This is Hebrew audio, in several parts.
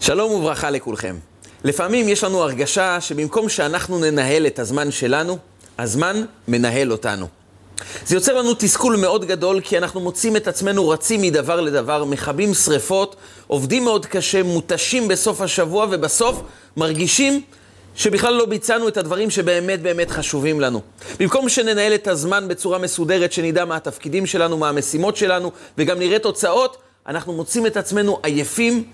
שלום וברכה לכולכם. לפעמים יש לנו הרגשה שבמקום שאנחנו ננהל את הזמן שלנו, הזמן מנהל אותנו. זה יוצר לנו תסכול מאוד גדול, כי אנחנו מוצאים את עצמנו רצים מדבר לדבר, מכבים שריפות, עובדים מאוד קשה, מותשים בסוף השבוע, ובסוף מרגישים שבכלל לא ביצענו את הדברים שבאמת באמת חשובים לנו. במקום שננהל את הזמן בצורה מסודרת, שנדע מה התפקידים שלנו, מה המשימות שלנו, וגם נראה תוצאות, אנחנו מוצאים את עצמנו עייפים,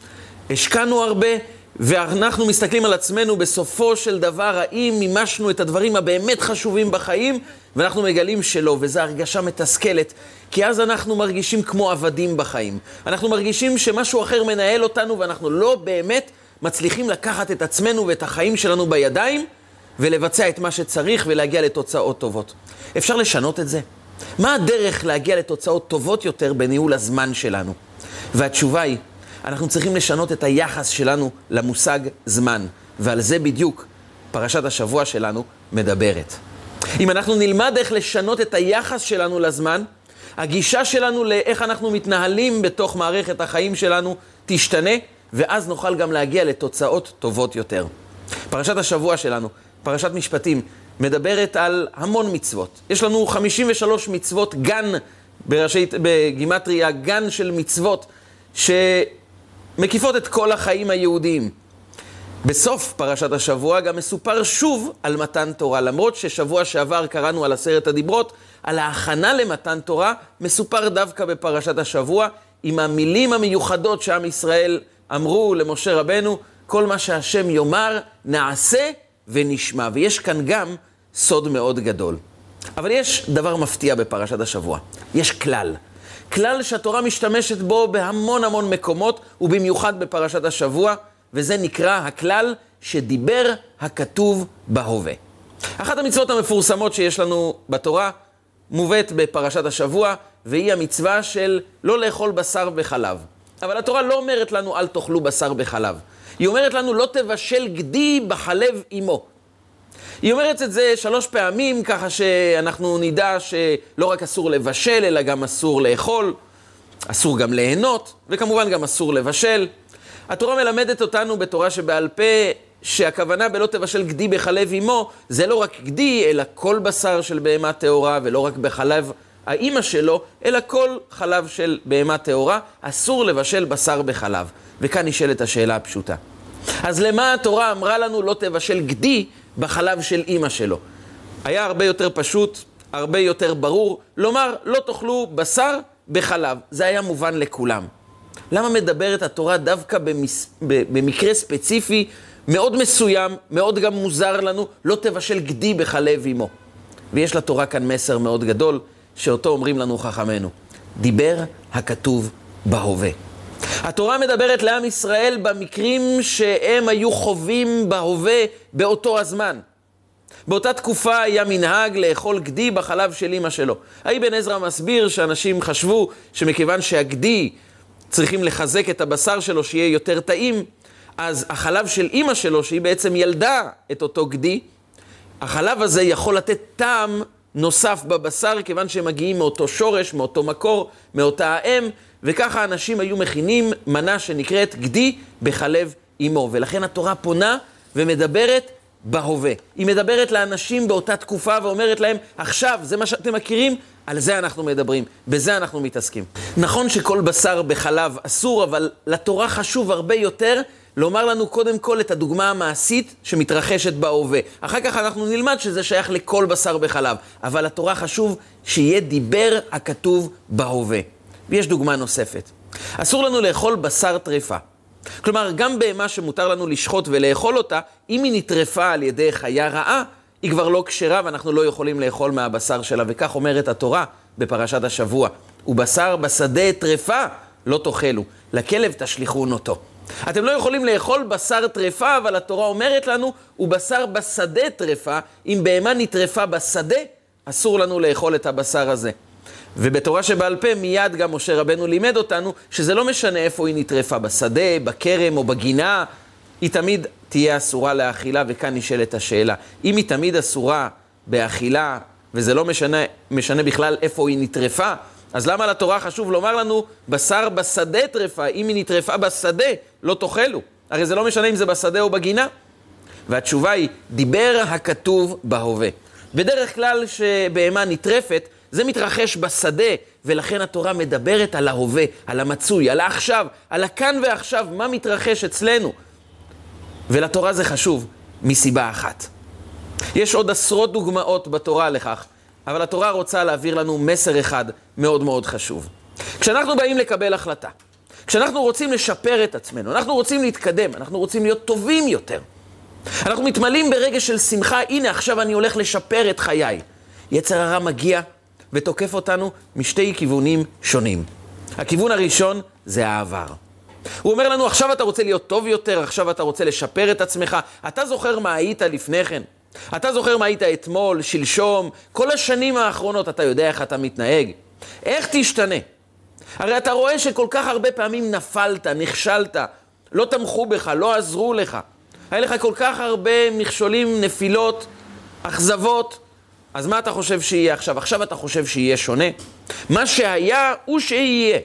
השקענו הרבה, ואנחנו מסתכלים על עצמנו בסופו של דבר, האם מימשנו את הדברים הבאמת חשובים בחיים, ואנחנו מגלים שלא, וזו הרגשה מתסכלת, כי אז אנחנו מרגישים כמו עבדים בחיים. אנחנו מרגישים שמשהו אחר מנהל אותנו, ואנחנו לא באמת מצליחים לקחת את עצמנו ואת החיים שלנו בידיים, ולבצע את מה שצריך ולהגיע לתוצאות טובות. אפשר לשנות את זה? מה הדרך להגיע לתוצאות טובות יותר בניהול הזמן שלנו? והתשובה היא, אנחנו צריכים לשנות את היחס שלנו למושג זמן, ועל זה בדיוק פרשת השבוע שלנו מדברת. אם אנחנו נלמד איך לשנות את היחס שלנו לזמן, הגישה שלנו לאיך אנחנו מתנהלים בתוך מערכת החיים שלנו תשתנה, ואז נוכל גם להגיע לתוצאות טובות יותר. פרשת השבוע שלנו, פרשת משפטים, מדברת על המון מצוות. יש לנו 53 מצוות, גן, בראשית, בגימטריה, גן של מצוות, שמקיפות את כל החיים היהודיים. בסוף פרשת השבוע גם מסופר שוב על מתן תורה. למרות ששבוע שעבר קראנו על עשרת הדיברות, על ההכנה למתן תורה, מסופר דווקא בפרשת השבוע, עם המילים המיוחדות שעם ישראל אמרו למשה רבנו, כל מה שהשם יאמר, נעשה ונשמע. ויש כאן גם סוד מאוד גדול. אבל יש דבר מפתיע בפרשת השבוע. יש כלל. כלל שהתורה משתמשת בו בהמון המון מקומות, ובמיוחד בפרשת השבוע, וזה נקרא הכלל שדיבר הכתוב בהווה. אחת המצוות המפורסמות שיש לנו בתורה מובאת בפרשת השבוע, והיא המצווה של לא לאכול בשר וחלב. אבל התורה לא אומרת לנו אל תאכלו בשר בחלב. היא אומרת לנו לא תבשל גדי בחלב אמו. היא אומרת את זה שלוש פעמים, ככה שאנחנו נדע שלא רק אסור לבשל, אלא גם אסור לאכול, אסור גם ליהנות, וכמובן גם אסור לבשל. התורה מלמדת אותנו בתורה שבעל פה, שהכוונה בלא תבשל גדי בחלב אמו, זה לא רק גדי, אלא כל בשר של בהמה טהורה, ולא רק בחלב האימא שלו, אלא כל חלב של בהמה טהורה, אסור לבשל בשר בחלב. וכאן נשאלת השאלה הפשוטה. אז למה התורה אמרה לנו לא תבשל גדי בחלב של אימא שלו? היה הרבה יותר פשוט, הרבה יותר ברור, לומר לא תאכלו בשר בחלב. זה היה מובן לכולם. למה מדברת התורה דווקא במס... במקרה ספציפי מאוד מסוים, מאוד גם מוזר לנו, לא תבשל גדי בחלב אמו? ויש לתורה כאן מסר מאוד גדול, שאותו אומרים לנו חכמינו. דיבר הכתוב בהווה. התורה מדברת לעם ישראל במקרים שהם היו חווים בהווה באותו הזמן. באותה תקופה היה מנהג לאכול גדי בחלב של אמא שלו. האבן עזרא מסביר שאנשים חשבו שמכיוון שהגדי צריכים לחזק את הבשר שלו שיהיה יותר טעים, אז החלב של אימא שלו, שהיא בעצם ילדה את אותו גדי, החלב הזה יכול לתת טעם נוסף בבשר, כיוון שהם מגיעים מאותו שורש, מאותו מקור, מאותה האם, וככה אנשים היו מכינים מנה שנקראת גדי בחלב אמו. ולכן התורה פונה ומדברת בהווה. היא מדברת לאנשים באותה תקופה ואומרת להם, עכשיו, זה מה שאתם מכירים, על זה אנחנו מדברים, בזה אנחנו מתעסקים. נכון שכל בשר בחלב אסור, אבל לתורה חשוב הרבה יותר לומר לנו קודם כל את הדוגמה המעשית שמתרחשת בהווה. אחר כך אנחנו נלמד שזה שייך לכל בשר בחלב. אבל לתורה חשוב שיהיה דיבר הכתוב בהווה. ויש דוגמה נוספת. אסור לנו לאכול בשר טרפה. כלומר, גם בהמה שמותר לנו לשחוט ולאכול אותה, אם היא נטרפה על ידי חיה רעה, היא כבר לא כשרה ואנחנו לא יכולים לאכול מהבשר שלה. וכך אומרת התורה בפרשת השבוע. ובשר בשדה טרפה לא תאכלו, לכלב תשליכון אותו. אתם לא יכולים לאכול בשר טרפה, אבל התורה אומרת לנו, הוא בשר בשדה טרפה. אם בהמה נטרפה בשדה, אסור לנו לאכול את הבשר הזה. ובתורה שבעל פה מיד גם משה רבנו לימד אותנו שזה לא משנה איפה היא נטרפה, בשדה, בכרם או בגינה, היא תמיד תהיה אסורה לאכילה, וכאן נשאלת השאלה. אם היא תמיד אסורה באכילה, וזה לא משנה, משנה בכלל איפה היא נטרפה, אז למה לתורה חשוב לומר לנו, בשר בשדה טרפה, אם היא נטרפה בשדה, לא תאכלו? הרי זה לא משנה אם זה בשדה או בגינה. והתשובה היא, דיבר הכתוב בהווה. בדרך כלל שבהמה נטרפת, זה מתרחש בשדה, ולכן התורה מדברת על ההווה, על המצוי, על העכשיו, על הכאן ועכשיו, מה מתרחש אצלנו. ולתורה זה חשוב, מסיבה אחת. יש עוד עשרות דוגמאות בתורה לכך, אבל התורה רוצה להעביר לנו מסר אחד מאוד מאוד חשוב. כשאנחנו באים לקבל החלטה, כשאנחנו רוצים לשפר את עצמנו, אנחנו רוצים להתקדם, אנחנו רוצים להיות טובים יותר. אנחנו מתמלאים ברגע של שמחה, הנה עכשיו אני הולך לשפר את חיי. יצר הרע מגיע ותוקף אותנו משתי כיוונים שונים. הכיוון הראשון זה העבר. הוא אומר לנו, עכשיו אתה רוצה להיות טוב יותר, עכשיו אתה רוצה לשפר את עצמך. אתה זוכר מה היית לפני כן? אתה זוכר מה היית אתמול, שלשום, כל השנים האחרונות, אתה יודע איך אתה מתנהג? איך תשתנה? הרי אתה רואה שכל כך הרבה פעמים נפלת, נכשלת, לא תמכו בך, לא עזרו לך. היה לך כל כך הרבה מכשולים, נפילות, אכזבות. אז מה אתה חושב שיהיה עכשיו? עכשיו אתה חושב שיהיה שונה? מה שהיה הוא שיהיה.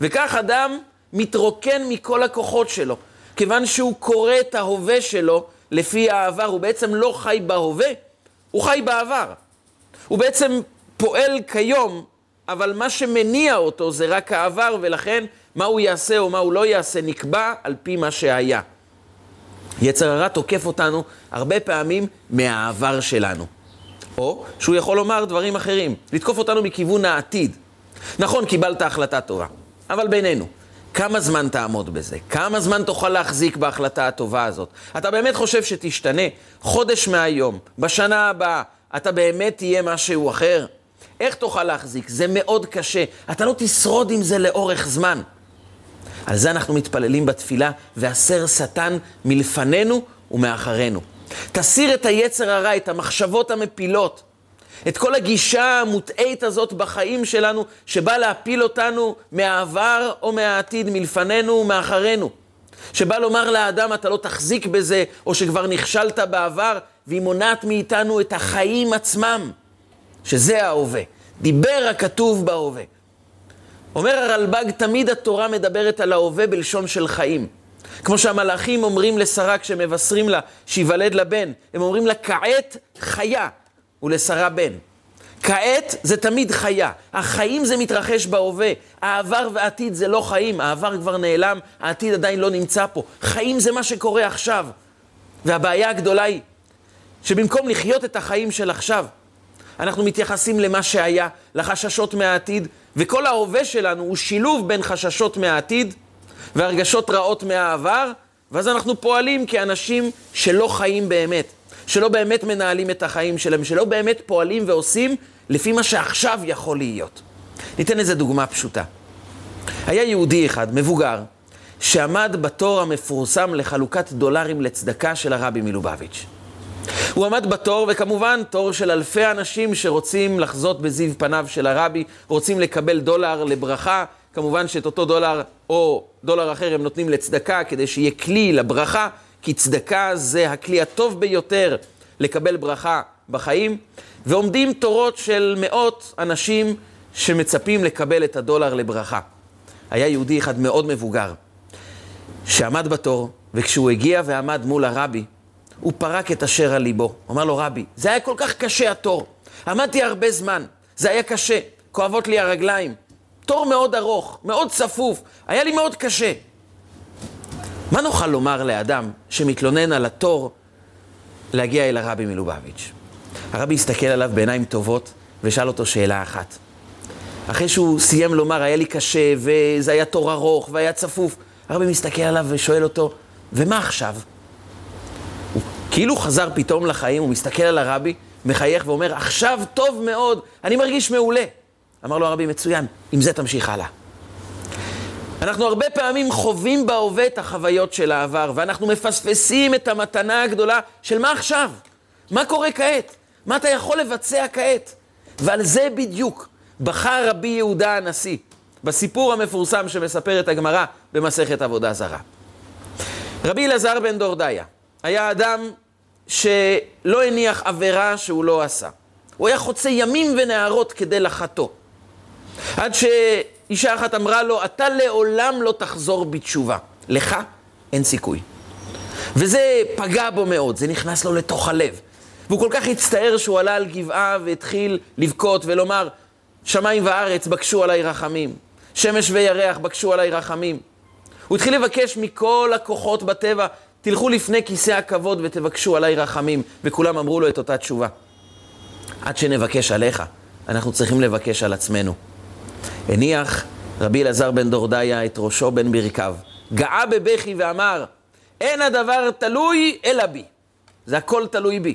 וכך אדם מתרוקן מכל הכוחות שלו. כיוון שהוא קורא את ההווה שלו לפי העבר, הוא בעצם לא חי בהווה, הוא חי בעבר. הוא בעצם פועל כיום, אבל מה שמניע אותו זה רק העבר, ולכן מה הוא יעשה או מה הוא לא יעשה נקבע על פי מה שהיה. יצר הרע תוקף אותנו הרבה פעמים מהעבר שלנו. או שהוא יכול לומר דברים אחרים, לתקוף אותנו מכיוון העתיד. נכון, קיבלת החלטה טובה, אבל בינינו, כמה זמן תעמוד בזה? כמה זמן תוכל להחזיק בהחלטה הטובה הזאת? אתה באמת חושב שתשתנה? חודש מהיום, בשנה הבאה, אתה באמת תהיה משהו אחר? איך תוכל להחזיק? זה מאוד קשה. אתה לא תשרוד עם זה לאורך זמן. על זה אנחנו מתפללים בתפילה, והסר שטן מלפנינו ומאחרינו. תסיר את היצר הרע, את המחשבות המפילות, את כל הגישה המוטעית הזאת בחיים שלנו, שבא להפיל אותנו מהעבר או מהעתיד, מלפנינו ומאחרינו. שבא לומר לאדם, אתה לא תחזיק בזה, או שכבר נכשלת בעבר, והיא מונעת מאיתנו את החיים עצמם, שזה ההווה. דיבר הכתוב בהווה. אומר הרלב"ג, תמיד התורה מדברת על ההווה בלשון של חיים. כמו שהמלאכים אומרים לשרה כשמבשרים לה שיוולד לה בן, הם אומרים לה, כעת חיה, ולשרה בן. כעת זה תמיד חיה. החיים זה מתרחש בהווה. העבר ועתיד זה לא חיים. העבר כבר נעלם, העתיד עדיין לא נמצא פה. חיים זה מה שקורה עכשיו. והבעיה הגדולה היא שבמקום לחיות את החיים של עכשיו, אנחנו מתייחסים למה שהיה, לחששות מהעתיד, וכל ההווה שלנו הוא שילוב בין חששות מהעתיד והרגשות רעות מהעבר, ואז אנחנו פועלים כאנשים שלא חיים באמת, שלא באמת מנהלים את החיים שלהם, שלא באמת פועלים ועושים לפי מה שעכשיו יכול להיות. ניתן איזה דוגמה פשוטה. היה יהודי אחד, מבוגר, שעמד בתור המפורסם לחלוקת דולרים לצדקה של הרבי מלובביץ'. הוא עמד בתור, וכמובן תור של אלפי אנשים שרוצים לחזות בזיו פניו של הרבי, רוצים לקבל דולר לברכה. כמובן שאת אותו דולר או דולר אחר הם נותנים לצדקה כדי שיהיה כלי לברכה, כי צדקה זה הכלי הטוב ביותר לקבל ברכה בחיים. ועומדים תורות של מאות אנשים שמצפים לקבל את הדולר לברכה. היה יהודי אחד מאוד מבוגר, שעמד בתור, וכשהוא הגיע ועמד מול הרבי, הוא פרק את אשר על ליבו. אמר לו, רבי, זה היה כל כך קשה התור. עמדתי הרבה זמן, זה היה קשה, כואבות לי הרגליים. תור מאוד ארוך, מאוד צפוף, היה לי מאוד קשה. מה נוכל לומר לאדם שמתלונן על התור להגיע אל הרבי מלובביץ'? הרבי הסתכל עליו בעיניים טובות ושאל אותו שאלה אחת. אחרי שהוא סיים לומר, היה לי קשה, וזה היה תור ארוך, והיה צפוף, הרבי מסתכל עליו ושואל אותו, ומה עכשיו? כאילו חזר פתאום לחיים, הוא מסתכל על הרבי, מחייך ואומר, עכשיו טוב מאוד, אני מרגיש מעולה. אמר לו הרבי, מצוין, עם זה תמשיך הלאה. אנחנו הרבה פעמים חווים בהווה את החוויות של העבר, ואנחנו מפספסים את המתנה הגדולה של מה עכשיו? מה קורה כעת? מה אתה יכול לבצע כעת? ועל זה בדיוק בחר רבי יהודה הנשיא, בסיפור המפורסם שמספרת הגמרא במסכת עבודה זרה. רבי אלעזר בן דורדיה היה אדם שלא הניח עבירה שהוא לא עשה. הוא היה חוצה ימים ונהרות כדי לחטוא. עד שאישה אחת אמרה לו, אתה לעולם לא תחזור בתשובה. לך אין סיכוי. וזה פגע בו מאוד, זה נכנס לו לתוך הלב. והוא כל כך הצטער שהוא עלה על גבעה והתחיל לבכות ולומר, שמיים וארץ בקשו עליי רחמים, שמש וירח בקשו עליי רחמים. הוא התחיל לבקש מכל הכוחות בטבע, תלכו לפני כיסא הכבוד ותבקשו עליי רחמים, וכולם אמרו לו את אותה תשובה. עד שנבקש עליך, אנחנו צריכים לבקש על עצמנו. הניח רבי אלעזר בן דורדיה את ראשו בין ברכיו, גאה בבכי ואמר, אין הדבר תלוי אלא בי. זה הכל תלוי בי.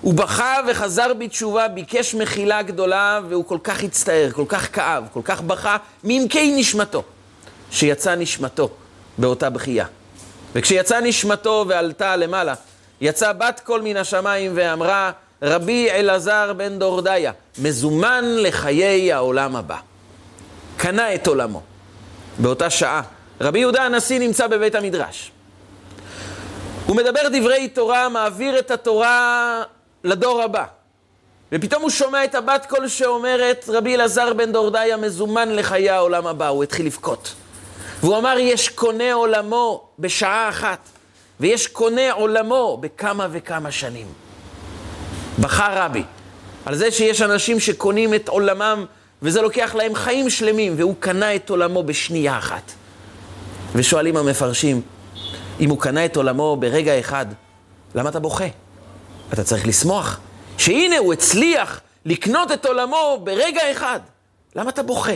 הוא בכה וחזר בתשובה, ביקש מחילה גדולה, והוא כל כך הצטער, כל כך כאב, כל כך בכה, מעמקי נשמתו, שיצא נשמתו באותה בכייה. וכשיצא נשמתו ועלתה למעלה, יצא בת קול מן השמיים ואמרה, רבי אלעזר בן דורדיה, מזומן לחיי העולם הבא. קנה את עולמו. באותה שעה, רבי יהודה הנשיא נמצא בבית המדרש. הוא מדבר דברי תורה, מעביר את התורה לדור הבא. ופתאום הוא שומע את הבת קול שאומרת, רבי אלעזר בן דורדיה מזומן לחיי העולם הבא. הוא התחיל לבכות. והוא אמר, יש קונה עולמו בשעה אחת, ויש קונה עולמו בכמה וכמה שנים. בכה רבי על זה שיש אנשים שקונים את עולמם, וזה לוקח להם חיים שלמים, והוא קנה את עולמו בשנייה אחת. ושואלים המפרשים, אם הוא קנה את עולמו ברגע אחד, למה אתה בוכה? אתה צריך לשמוח, שהנה הוא הצליח לקנות את עולמו ברגע אחד. למה אתה בוכה?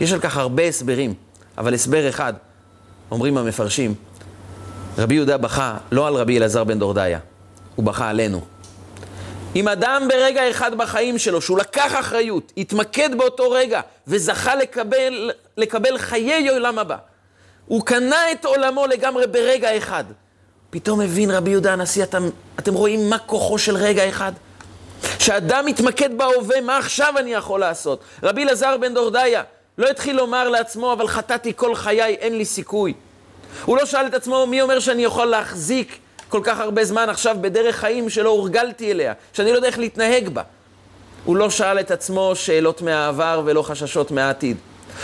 יש על כך הרבה הסברים, אבל הסבר אחד, אומרים המפרשים, רבי יהודה בכה לא על רבי אלעזר בן דורדיה, הוא בכה עלינו. אם אדם ברגע אחד בחיים שלו, שהוא לקח אחריות, התמקד באותו רגע וזכה לקבל, לקבל חיי עולם הבא, הוא קנה את עולמו לגמרי ברגע אחד. פתאום הבין רבי יהודה הנשיא, אתם, אתם רואים מה כוחו של רגע אחד? שאדם מתמקד בהווה, מה עכשיו אני יכול לעשות? רבי אלעזר בן דורדיה לא התחיל לומר לעצמו, אבל חטאתי כל חיי, אין לי סיכוי. הוא לא שאל את עצמו, מי אומר שאני יכול להחזיק כל כך הרבה זמן עכשיו בדרך חיים שלא הורגלתי אליה, שאני לא יודע איך להתנהג בה? הוא לא שאל את עצמו שאלות מהעבר ולא חששות מהעתיד.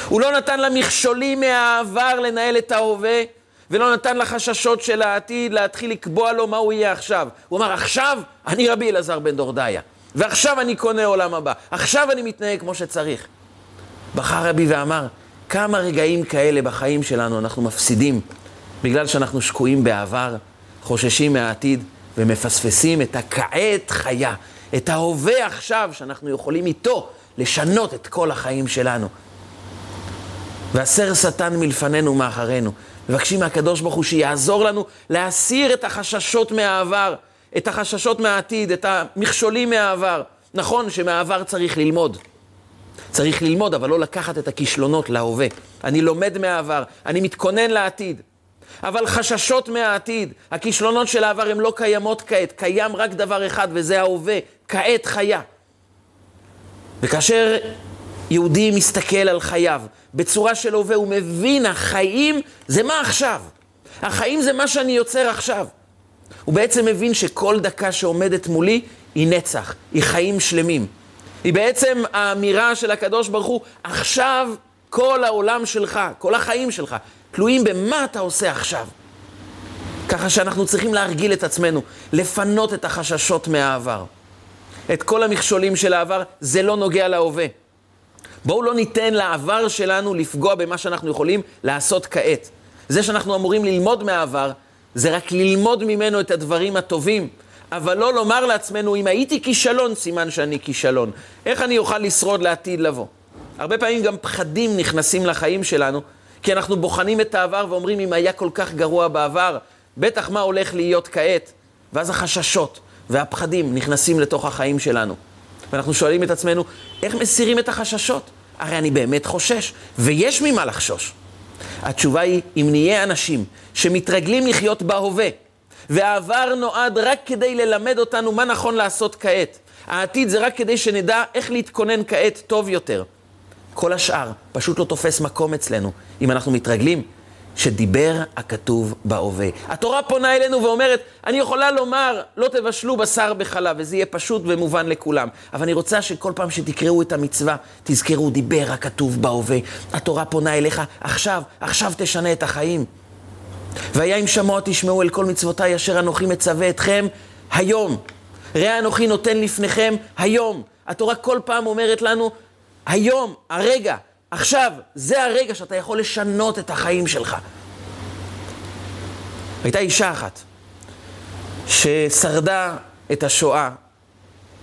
הוא לא נתן למכשולים מהעבר לנהל את ההווה, ולא נתן לחששות של העתיד להתחיל לקבוע לו מה הוא יהיה עכשיו. הוא אמר, עכשיו אני רבי אלעזר בן דורדיה, ועכשיו אני קונה עולם הבא, עכשיו אני מתנהג כמו שצריך. בחר רבי ואמר, כמה רגעים כאלה בחיים שלנו אנחנו מפסידים, בגלל שאנחנו שקועים בעבר, חוששים מהעתיד, ומפספסים את הכעת חיה, את ההווה עכשיו, שאנחנו יכולים איתו לשנות את כל החיים שלנו. והסר שטן מלפנינו ומאחרינו. מבקשים מהקדוש ברוך הוא שיעזור לנו להסיר את החששות מהעבר, את החששות מהעתיד, את המכשולים מהעבר. נכון שמהעבר צריך ללמוד. צריך ללמוד, אבל לא לקחת את הכישלונות להווה. אני לומד מהעבר, אני מתכונן לעתיד. אבל חששות מהעתיד, הכישלונות של העבר הן לא קיימות כעת, קיים רק דבר אחד וזה ההווה, כעת חיה. וכאשר יהודי מסתכל על חייו בצורה של הווה, הוא מבין, החיים זה מה עכשיו. החיים זה מה שאני יוצר עכשיו. הוא בעצם מבין שכל דקה שעומדת מולי היא נצח, היא חיים שלמים. היא בעצם האמירה של הקדוש ברוך הוא, עכשיו כל העולם שלך, כל החיים שלך, תלויים במה אתה עושה עכשיו. ככה שאנחנו צריכים להרגיל את עצמנו, לפנות את החששות מהעבר. את כל המכשולים של העבר, זה לא נוגע להווה. בואו לא ניתן לעבר שלנו לפגוע במה שאנחנו יכולים לעשות כעת. זה שאנחנו אמורים ללמוד מהעבר, זה רק ללמוד ממנו את הדברים הטובים, אבל לא לומר לעצמנו, אם הייתי כישלון, סימן שאני כישלון. איך אני אוכל לשרוד לעתיד לבוא? הרבה פעמים גם פחדים נכנסים לחיים שלנו, כי אנחנו בוחנים את העבר ואומרים, אם היה כל כך גרוע בעבר, בטח מה הולך להיות כעת? ואז החששות והפחדים נכנסים לתוך החיים שלנו. ואנחנו שואלים את עצמנו, איך מסירים את החששות? הרי אני באמת חושש, ויש ממה לחשוש. התשובה היא, אם נהיה אנשים שמתרגלים לחיות בהווה, והעבר נועד רק כדי ללמד אותנו מה נכון לעשות כעת, העתיד זה רק כדי שנדע איך להתכונן כעת טוב יותר. כל השאר פשוט לא תופס מקום אצלנו. אם אנחנו מתרגלים שדיבר הכתוב בהווה. התורה פונה אלינו ואומרת, אני יכולה לומר, לא תבשלו בשר בחלב, וזה יהיה פשוט ומובן לכולם. אבל אני רוצה שכל פעם שתקראו את המצווה, תזכרו, דיבר הכתוב בהווה. התורה פונה אליך, עכשיו, עכשיו תשנה את החיים. והיה אם שמוע תשמעו אל כל מצוותיי אשר אנוכי מצווה אתכם היום. ראה אנוכי נותן לפניכם היום. התורה כל פעם אומרת לנו, היום, הרגע, עכשיו, זה הרגע שאתה יכול לשנות את החיים שלך. הייתה אישה אחת ששרדה את השואה,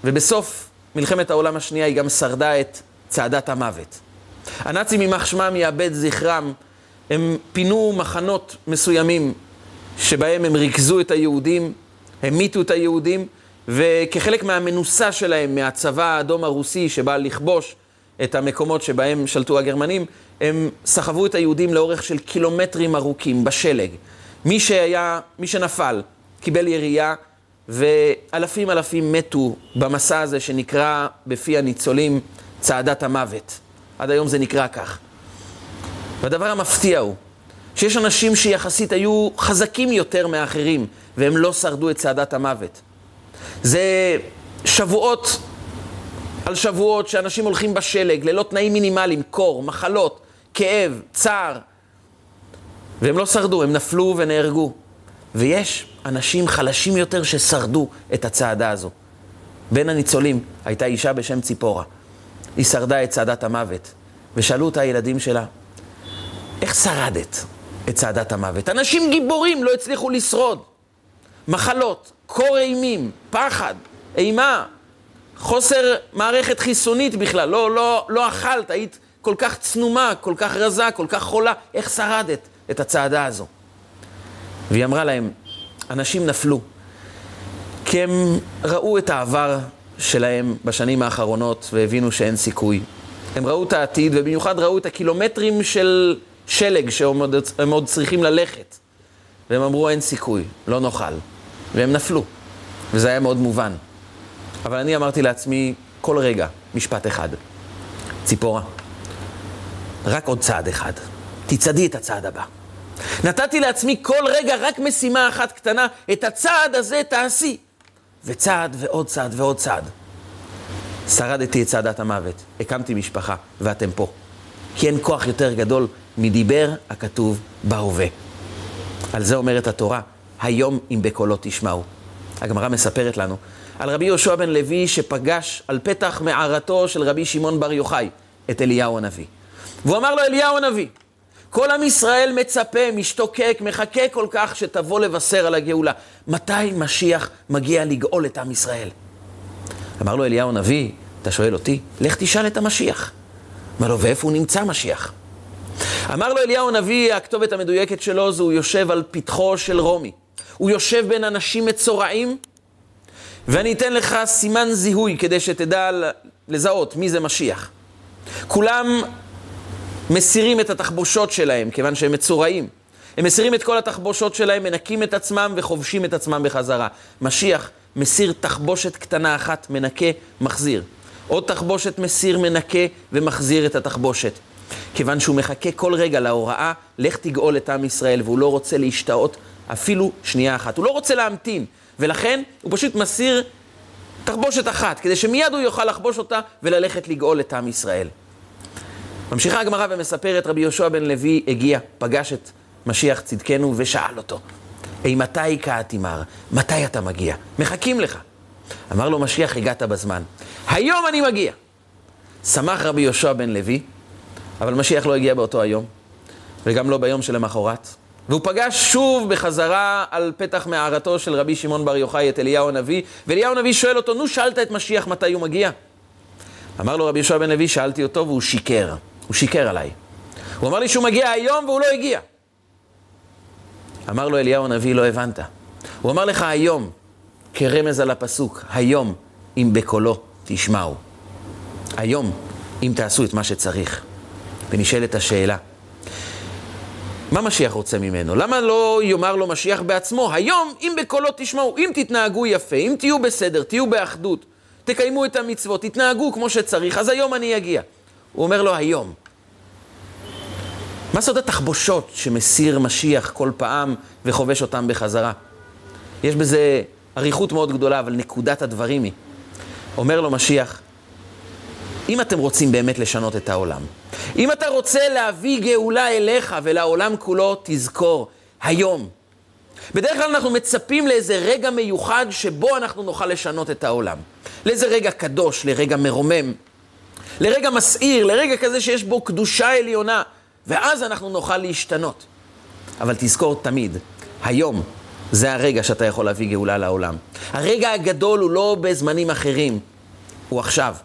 ובסוף מלחמת העולם השנייה היא גם שרדה את צעדת המוות. הנאצים יימח שמם יאבד זכרם, הם פינו מחנות מסוימים שבהם הם ריכזו את היהודים, המיתו את היהודים, וכחלק מהמנוסה שלהם, מהצבא האדום הרוסי שבא לכבוש את המקומות שבהם שלטו הגרמנים, הם סחבו את היהודים לאורך של קילומטרים ארוכים בשלג. מי שהיה, מי שנפל, קיבל ירייה, ואלפים אלפים מתו במסע הזה שנקרא בפי הניצולים צעדת המוות. עד היום זה נקרא כך. והדבר המפתיע הוא שיש אנשים שיחסית היו חזקים יותר מאחרים, והם לא שרדו את צעדת המוות. זה שבועות על שבועות שאנשים הולכים בשלג, ללא תנאים מינימליים, קור, מחלות, כאב, צער, והם לא שרדו, הם נפלו ונהרגו. ויש אנשים חלשים יותר ששרדו את הצעדה הזו. בין הניצולים הייתה אישה בשם ציפורה. היא שרדה את צעדת המוות, ושאלו אותה הילדים שלה, איך שרדת את צעדת המוות? אנשים גיבורים לא הצליחו לשרוד. מחלות, קור אימים, פחד, אימה, חוסר מערכת חיסונית בכלל, לא, לא, לא אכלת, היית כל כך צנומה, כל כך רזה, כל כך חולה, איך שרדת את הצעדה הזו? והיא אמרה להם, אנשים נפלו, כי הם ראו את העבר שלהם בשנים האחרונות והבינו שאין סיכוי. הם ראו את העתיד, ובמיוחד ראו את הקילומטרים של שלג שהם עוד, צריכים ללכת. והם אמרו, אין סיכוי, לא נאכל. והם נפלו, וזה היה מאוד מובן. אבל אני אמרתי לעצמי, כל רגע, משפט אחד. ציפורה, רק עוד צעד אחד. תצעדי את הצעד הבא. נתתי לעצמי כל רגע רק משימה אחת קטנה, את הצעד הזה תעשי. וצעד ועוד צעד ועוד צעד. שרדתי את צעדת המוות, הקמתי משפחה, ואתם פה. כי אין כוח יותר גדול מדיבר הכתוב בהווה. על זה אומרת התורה, היום אם בקולו תשמעו. הגמרא מספרת לנו על רבי יהושע בן לוי שפגש על פתח מערתו של רבי שמעון בר יוחאי את אליהו הנביא. והוא אמר לו, אליהו הנביא, כל עם ישראל מצפה, משתוקק, מחכה כל כך שתבוא לבשר על הגאולה. מתי משיח מגיע לגאול את עם ישראל? אמר לו אליהו הנביא, אתה שואל אותי? לך תשאל את המשיח. אמר לו, ואיפה הוא נמצא משיח? אמר לו אליהו הנביא, הכתובת המדויקת שלו זה הוא יושב על פתחו של רומי. הוא יושב בין אנשים מצורעים, ואני אתן לך סימן זיהוי כדי שתדע לזהות מי זה משיח. כולם מסירים את התחבושות שלהם, כיוון שהם מצורעים. הם מסירים את כל התחבושות שלהם, מנקים את עצמם וחובשים את עצמם בחזרה. משיח מסיר תחבושת קטנה אחת, מנקה, מחזיר. עוד תחבושת מסיר, מנקה ומחזיר את התחבושת. כיוון שהוא מחכה כל רגע להוראה, לך תגאול את עם ישראל, והוא לא רוצה להשתאות אפילו שנייה אחת. הוא לא רוצה להמתין, ולכן הוא פשוט מסיר תחבושת אחת, כדי שמיד הוא יוכל לחבוש אותה וללכת לגאול את עם ישראל. ממשיכה הגמרא ומספרת, רבי יהושע בן לוי הגיע, פגש את משיח צדקנו ושאל אותו, אימתי קאתימר? מתי אתה מגיע? מחכים לך. אמר לו משיח, הגעת בזמן. היום אני מגיע. שמח רבי יהושע בן לוי, אבל משיח לא הגיע באותו היום, וגם לא ביום שלמחרת. והוא פגש שוב בחזרה על פתח מערתו של רבי שמעון בר יוחאי את אליהו הנביא, ואליהו הנביא שואל אותו, נו, שאלת את משיח מתי הוא מגיע? אמר לו רבי יהושע בן לוי, שאלתי אותו והוא שיקר. הוא שיקר עליי. הוא אמר לי שהוא מגיע היום והוא לא הגיע. אמר לו אליהו הנביא, לא הבנת. הוא אמר לך היום, כרמז על הפסוק, היום, אם בקולו תשמעו. היום, אם תעשו את מה שצריך. ונשאלת השאלה, מה משיח רוצה ממנו? למה לא יאמר לו משיח בעצמו, היום, אם בקולו תשמעו, אם תתנהגו יפה, אם תהיו בסדר, תהיו באחדות, תקיימו את המצוות, תתנהגו כמו שצריך, אז היום אני אגיע. הוא אומר לו, היום. מה סוד התחבושות שמסיר משיח כל פעם וחובש אותם בחזרה? יש בזה אריכות מאוד גדולה, אבל נקודת הדברים היא. אומר לו משיח, אם אתם רוצים באמת לשנות את העולם, אם אתה רוצה להביא גאולה אליך ולעולם כולו, תזכור, היום. בדרך כלל אנחנו מצפים לאיזה רגע מיוחד שבו אנחנו נוכל לשנות את העולם. לאיזה רגע קדוש, לרגע מרומם, לרגע מסעיר, לרגע כזה שיש בו קדושה עליונה, ואז אנחנו נוכל להשתנות. אבל תזכור תמיד, היום זה הרגע שאתה יכול להביא גאולה לעולם. הרגע הגדול הוא לא בזמנים אחרים, הוא עכשיו.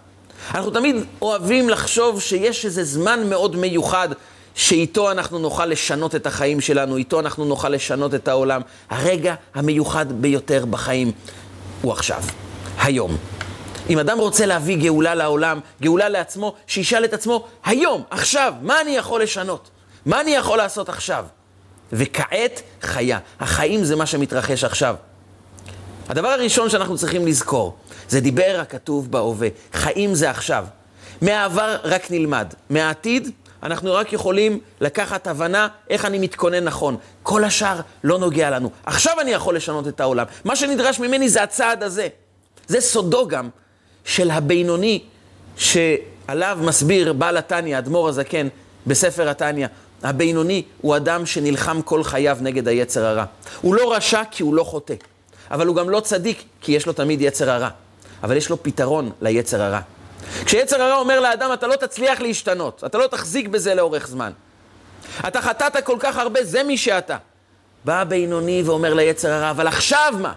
אנחנו תמיד אוהבים לחשוב שיש איזה זמן מאוד מיוחד שאיתו אנחנו נוכל לשנות את החיים שלנו, איתו אנחנו נוכל לשנות את העולם. הרגע המיוחד ביותר בחיים הוא עכשיו, היום. אם אדם רוצה להביא גאולה לעולם, גאולה לעצמו, שישאל את עצמו, היום, עכשיו, מה אני יכול לשנות? מה אני יכול לעשות עכשיו? וכעת חיה. החיים זה מה שמתרחש עכשיו. הדבר הראשון שאנחנו צריכים לזכור, זה דיבר הכתוב בהווה. חיים זה עכשיו. מהעבר רק נלמד. מהעתיד אנחנו רק יכולים לקחת הבנה איך אני מתכונן נכון. כל השאר לא נוגע לנו. עכשיו אני יכול לשנות את העולם. מה שנדרש ממני זה הצעד הזה. זה סודו גם של הבינוני שעליו מסביר בעל התניא, אדמו"ר הזקן, בספר התניא. הבינוני הוא אדם שנלחם כל חייו נגד היצר הרע. הוא לא רשע כי הוא לא חוטא, אבל הוא גם לא צדיק כי יש לו תמיד יצר הרע. אבל יש לו פתרון ליצר הרע. כשיצר הרע אומר לאדם, אתה לא תצליח להשתנות, אתה לא תחזיק בזה לאורך זמן. אתה חטאת כל כך הרבה, זה מי שאתה. בא הבינוני ואומר ליצר הרע, אבל עכשיו מה?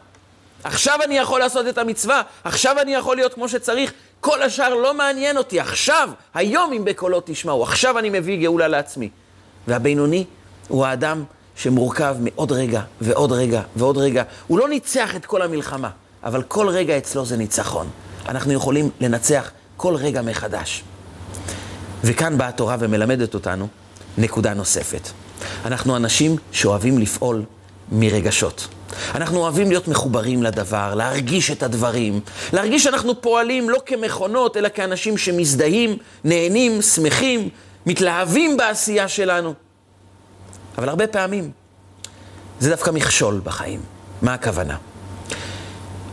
עכשיו אני יכול לעשות את המצווה, עכשיו אני יכול להיות כמו שצריך, כל השאר לא מעניין אותי, עכשיו, היום אם בקולו תשמעו, עכשיו אני מביא גאולה לעצמי. והבינוני הוא האדם שמורכב מעוד רגע ועוד רגע ועוד רגע. הוא לא ניצח את כל המלחמה, אבל כל רגע אצלו זה ניצחון. אנחנו יכולים לנצח כל רגע מחדש. וכאן באה התורה ומלמדת אותנו נקודה נוספת. אנחנו אנשים שאוהבים לפעול מרגשות. אנחנו אוהבים להיות מחוברים לדבר, להרגיש את הדברים, להרגיש שאנחנו פועלים לא כמכונות, אלא כאנשים שמזדהים, נהנים, שמחים, מתלהבים בעשייה שלנו. אבל הרבה פעמים זה דווקא מכשול בחיים. מה הכוונה?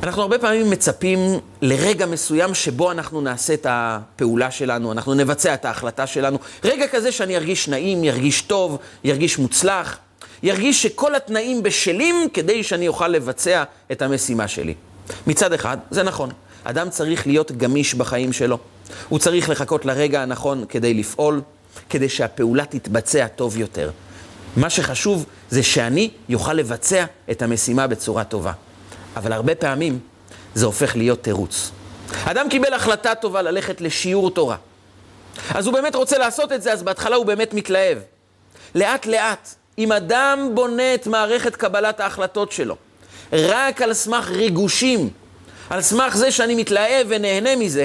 אנחנו הרבה פעמים מצפים לרגע מסוים שבו אנחנו נעשה את הפעולה שלנו, אנחנו נבצע את ההחלטה שלנו. רגע כזה שאני ארגיש נעים, ירגיש טוב, ירגיש מוצלח, ירגיש שכל התנאים בשלים כדי שאני אוכל לבצע את המשימה שלי. מצד אחד, זה נכון. אדם צריך להיות גמיש בחיים שלו. הוא צריך לחכות לרגע הנכון כדי לפעול, כדי שהפעולה תתבצע טוב יותר. מה שחשוב זה שאני יוכל לבצע את המשימה בצורה טובה. אבל הרבה פעמים זה הופך להיות תירוץ. אדם קיבל החלטה טובה ללכת לשיעור תורה. אז הוא באמת רוצה לעשות את זה, אז בהתחלה הוא באמת מתלהב. לאט לאט, אם אדם בונה את מערכת קבלת ההחלטות שלו רק על סמך ריגושים, על סמך זה שאני מתלהב ונהנה מזה,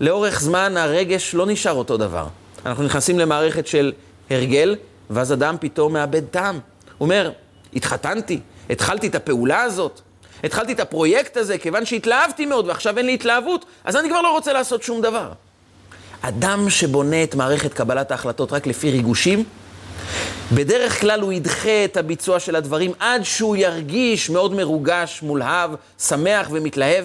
לאורך זמן הרגש לא נשאר אותו דבר. אנחנו נכנסים למערכת של הרגל, ואז אדם פתאום מאבד טעם. הוא אומר, התחתנתי, התחלתי את הפעולה הזאת, התחלתי את הפרויקט הזה, כיוון שהתלהבתי מאוד ועכשיו אין לי התלהבות, אז אני כבר לא רוצה לעשות שום דבר. אדם שבונה את מערכת קבלת ההחלטות רק לפי ריגושים, בדרך כלל הוא ידחה את הביצוע של הדברים עד שהוא ירגיש מאוד מרוגש, מולהב, שמח ומתלהב.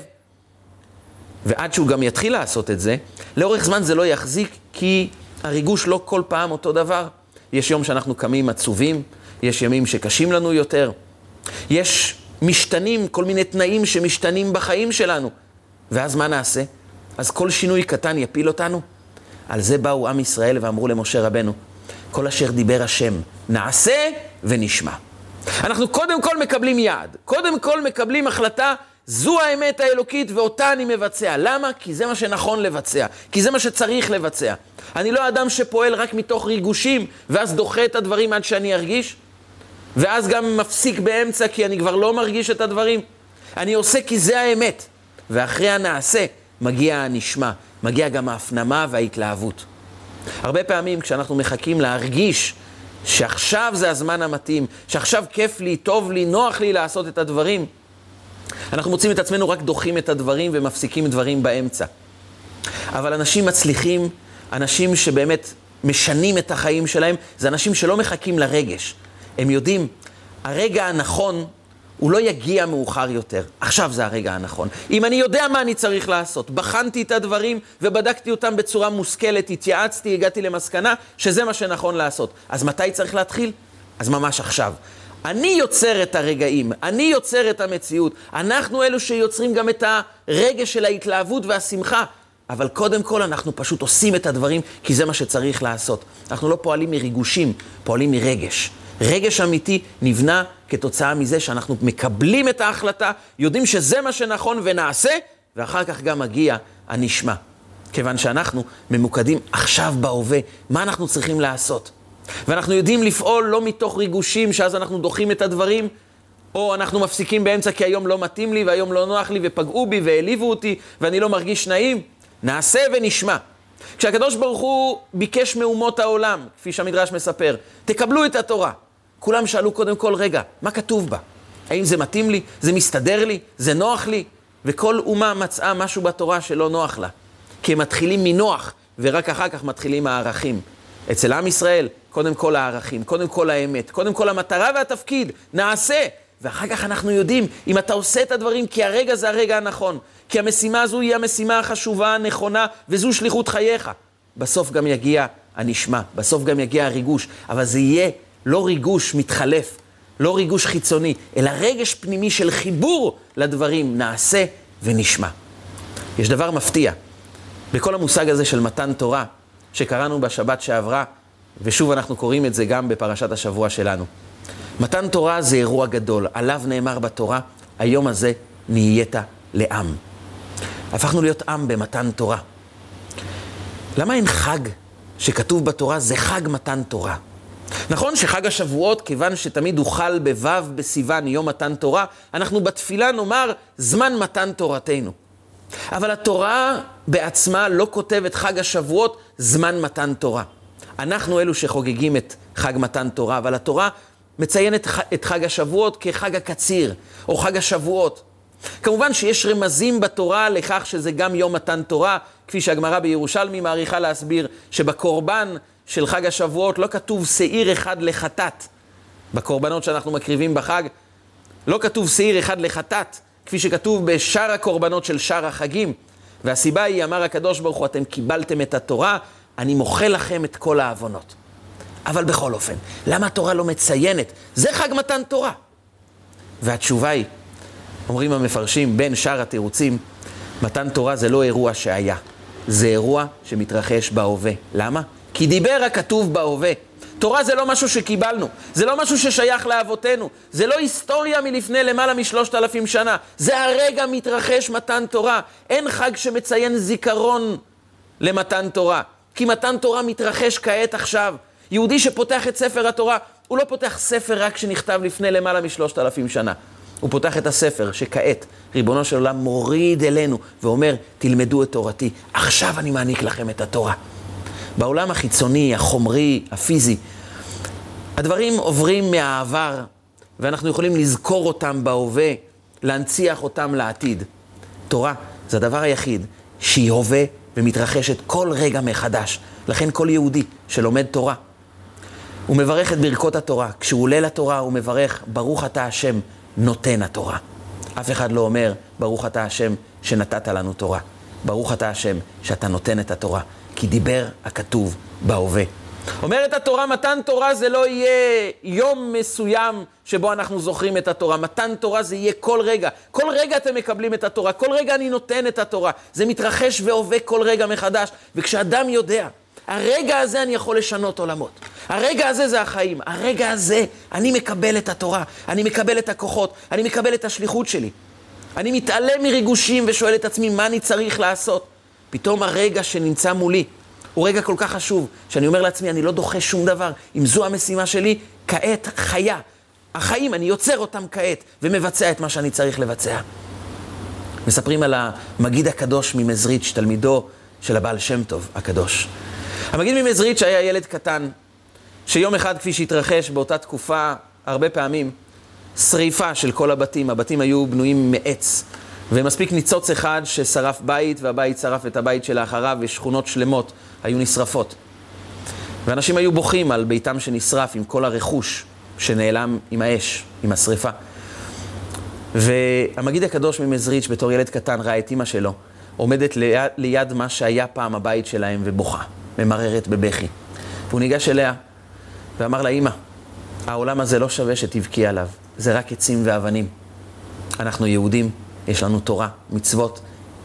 ועד שהוא גם יתחיל לעשות את זה, לאורך זמן זה לא יחזיק, כי הריגוש לא כל פעם אותו דבר. יש יום שאנחנו קמים עצובים, יש ימים שקשים לנו יותר. יש משתנים, כל מיני תנאים שמשתנים בחיים שלנו. ואז מה נעשה? אז כל שינוי קטן יפיל אותנו? על זה באו עם ישראל ואמרו למשה רבנו, כל אשר דיבר השם, נעשה ונשמע. אנחנו קודם כל מקבלים יעד, קודם כל מקבלים החלטה, זו האמת האלוקית ואותה אני מבצע. למה? כי זה מה שנכון לבצע, כי זה מה שצריך לבצע. אני לא אדם שפועל רק מתוך ריגושים, ואז דוחה את הדברים עד שאני ארגיש, ואז גם מפסיק באמצע כי אני כבר לא מרגיש את הדברים. אני עושה כי זה האמת, ואחרי הנעשה מגיע הנשמע, מגיע גם ההפנמה וההתלהבות. הרבה פעמים כשאנחנו מחכים להרגיש שעכשיו זה הזמן המתאים, שעכשיו כיף לי, טוב לי, נוח לי לעשות את הדברים, אנחנו מוצאים את עצמנו רק דוחים את הדברים ומפסיקים דברים באמצע. אבל אנשים מצליחים, אנשים שבאמת משנים את החיים שלהם, זה אנשים שלא מחכים לרגש. הם יודעים, הרגע הנכון הוא לא יגיע מאוחר יותר. עכשיו זה הרגע הנכון. אם אני יודע מה אני צריך לעשות, בחנתי את הדברים ובדקתי אותם בצורה מושכלת, התייעצתי, הגעתי למסקנה שזה מה שנכון לעשות. אז מתי צריך להתחיל? אז ממש עכשיו. אני יוצר את הרגעים, אני יוצר את המציאות. אנחנו אלו שיוצרים גם את הרגש של ההתלהבות והשמחה. אבל קודם כל אנחנו פשוט עושים את הדברים כי זה מה שצריך לעשות. אנחנו לא פועלים מריגושים, פועלים מרגש. רגש אמיתי נבנה כתוצאה מזה שאנחנו מקבלים את ההחלטה, יודעים שזה מה שנכון ונעשה, ואחר כך גם מגיע הנשמע. כיוון שאנחנו ממוקדים עכשיו בהווה, מה אנחנו צריכים לעשות? ואנחנו יודעים לפעול לא מתוך ריגושים, שאז אנחנו דוחים את הדברים, או אנחנו מפסיקים באמצע כי היום לא מתאים לי, והיום לא נוח לי, ופגעו בי, והעליבו אותי, ואני לא מרגיש נעים. נעשה ונשמע. כשהקדוש ברוך הוא ביקש מאומות העולם, כפי שהמדרש מספר, תקבלו את התורה. כולם שאלו קודם כל, רגע, מה כתוב בה? האם זה מתאים לי? זה מסתדר לי? זה נוח לי? וכל אומה מצאה משהו בתורה שלא נוח לה. כי הם מתחילים מנוח, ורק אחר כך מתחילים הערכים. אצל עם ישראל, קודם כל הערכים, קודם כל האמת, קודם כל המטרה והתפקיד, נעשה. ואחר כך אנחנו יודעים, אם אתה עושה את הדברים, כי הרגע זה הרגע הנכון. כי המשימה הזו היא המשימה החשובה, הנכונה, וזו שליחות חייך. בסוף גם יגיע הנשמע, בסוף גם יגיע הריגוש, אבל זה יהיה לא ריגוש מתחלף, לא ריגוש חיצוני, אלא רגש פנימי של חיבור לדברים, נעשה ונשמע. יש דבר מפתיע, בכל המושג הזה של מתן תורה, שקראנו בשבת שעברה, ושוב אנחנו קוראים את זה גם בפרשת השבוע שלנו. מתן תורה זה אירוע גדול, עליו נאמר בתורה, היום הזה נהיית לעם. הפכנו להיות עם במתן תורה. למה אין חג שכתוב בתורה זה חג מתן תורה? נכון שחג השבועות, כיוון שתמיד הוחל בו' בסיוון, יום מתן תורה, אנחנו בתפילה נאמר זמן מתן תורתנו. אבל התורה בעצמה לא כותבת חג השבועות זמן מתן תורה. אנחנו אלו שחוגגים את חג מתן תורה, אבל התורה מציינת את חג השבועות כחג הקציר, או חג השבועות. כמובן שיש רמזים בתורה לכך שזה גם יום מתן תורה, כפי שהגמרא בירושלמי מעריכה להסביר, שבקורבן של חג השבועות לא כתוב שעיר אחד לחטאת. בקורבנות שאנחנו מקריבים בחג, לא כתוב שעיר אחד לחטאת, כפי שכתוב בשאר הקורבנות של שאר החגים. והסיבה היא, אמר הקדוש ברוך הוא, אתם קיבלתם את התורה, אני מוחל לכם את כל העוונות. אבל בכל אופן, למה התורה לא מציינת? זה חג מתן תורה. והתשובה היא, אומרים המפרשים, בין שאר התירוצים, מתן תורה זה לא אירוע שהיה, זה אירוע שמתרחש בהווה. למה? כי דיבר הכתוב בהווה. תורה זה לא משהו שקיבלנו, זה לא משהו ששייך לאבותינו, זה לא היסטוריה מלפני למעלה משלושת אלפים שנה, זה הרגע מתרחש מתן תורה. אין חג שמציין זיכרון למתן תורה, כי מתן תורה מתרחש כעת עכשיו. יהודי שפותח את ספר התורה, הוא לא פותח ספר רק שנכתב לפני למעלה משלושת אלפים שנה. הוא פותח את הספר שכעת ריבונו של עולם מוריד אלינו ואומר, תלמדו את תורתי, עכשיו אני מעניק לכם את התורה. בעולם החיצוני, החומרי, הפיזי, הדברים עוברים מהעבר, ואנחנו יכולים לזכור אותם בהווה, להנציח אותם לעתיד. תורה זה הדבר היחיד שהיא הווה ומתרחשת כל רגע מחדש. לכן כל יהודי שלומד תורה, הוא מברך את ברכות התורה. כשהוא עולה לתורה הוא מברך, ברוך אתה השם נותן התורה. אף אחד לא אומר, ברוך אתה השם שנתת לנו תורה. ברוך אתה השם שאתה נותן את התורה. כי דיבר הכתוב בהווה. אומרת התורה, מתן תורה זה לא יהיה יום מסוים שבו אנחנו זוכרים את התורה. מתן תורה זה יהיה כל רגע. כל רגע אתם מקבלים את התורה, כל רגע אני נותן את התורה. זה מתרחש והווה כל רגע מחדש. וכשאדם יודע, הרגע הזה אני יכול לשנות עולמות. הרגע הזה זה החיים. הרגע הזה אני מקבל את התורה, אני מקבל את הכוחות, אני מקבל את השליחות שלי. אני מתעלם מריגושים ושואל את עצמי מה אני צריך לעשות. פתאום הרגע שנמצא מולי הוא רגע כל כך חשוב, שאני אומר לעצמי, אני לא דוחה שום דבר. אם זו המשימה שלי, כעת חיה. החיים, אני יוצר אותם כעת, ומבצע את מה שאני צריך לבצע. מספרים על המגיד הקדוש ממזריץ', תלמידו של הבעל שם טוב הקדוש. המגיד ממזריץ' היה ילד קטן, שיום אחד, כפי שהתרחש באותה תקופה, הרבה פעמים, שריפה של כל הבתים. הבתים היו בנויים מעץ. ומספיק ניצוץ אחד ששרף בית, והבית שרף את הבית שלאחריו, ושכונות שלמות היו נשרפות. ואנשים היו בוכים על ביתם שנשרף עם כל הרכוש שנעלם עם האש, עם השריפה. והמגיד הקדוש ממזריץ', בתור ילד קטן, ראה את אימא שלו עומדת ליד, ליד מה שהיה פעם הבית שלהם ובוכה, ממררת בבכי. והוא ניגש אליה ואמר לה, אימא, העולם הזה לא שווה שתבכי עליו, זה רק עצים ואבנים. אנחנו יהודים, יש לנו תורה, מצוות,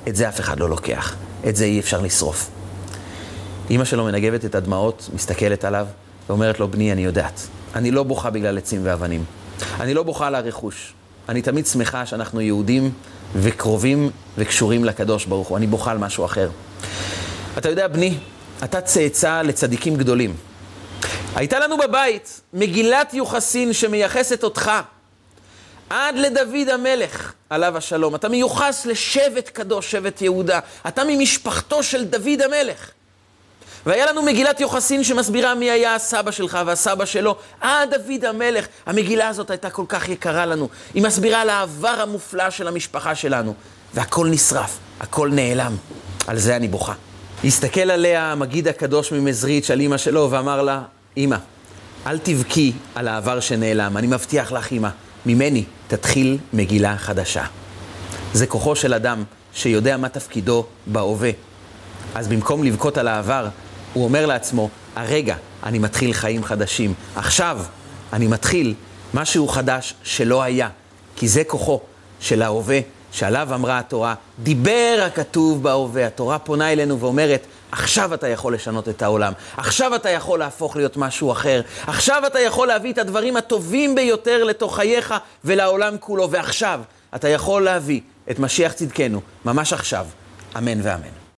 את זה אף אחד לא לוקח, את זה אי אפשר לשרוף. אימא שלו מנגבת את הדמעות, מסתכלת עליו, ואומרת לו, בני, אני יודעת, אני לא בוכה בגלל עצים ואבנים. אני לא בוכה על הרכוש. אני תמיד שמחה שאנחנו יהודים וקרובים וקשורים לקדוש ברוך הוא. אני בוכה על משהו אחר. אתה יודע, בני, אתה צאצא לצדיקים גדולים. הייתה לנו בבית מגילת יוחסין שמייחסת אותך עד לדוד המלך, עליו השלום. אתה מיוחס לשבט קדוש, שבט יהודה. אתה ממשפחתו של דוד המלך. והיה לנו מגילת יוחסין שמסבירה מי היה הסבא שלך והסבא שלו, אה, דוד המלך. המגילה הזאת הייתה כל כך יקרה לנו. היא מסבירה על העבר המופלא של המשפחה שלנו. והכל נשרף, הכל נעלם. על זה אני בוכה. הסתכל עליה המגיד הקדוש ממזריץ' על אימא שלו ואמר לה, אימא, אל תבכי על העבר שנעלם, אני מבטיח לך, אימא, ממני תתחיל מגילה חדשה. זה כוחו של אדם שיודע מה תפקידו בהווה. אז במקום לבכות על העבר, הוא אומר לעצמו, הרגע אני מתחיל חיים חדשים. עכשיו אני מתחיל משהו חדש שלא היה. כי זה כוחו של ההווה, שעליו אמרה התורה, דיבר הכתוב בהווה. התורה פונה אלינו ואומרת, עכשיו אתה יכול לשנות את העולם. עכשיו אתה יכול להפוך להיות משהו אחר. עכשיו אתה יכול להביא את הדברים הטובים ביותר לתוך חייך ולעולם כולו. ועכשיו אתה יכול להביא את משיח צדקנו, ממש עכשיו. אמן ואמן.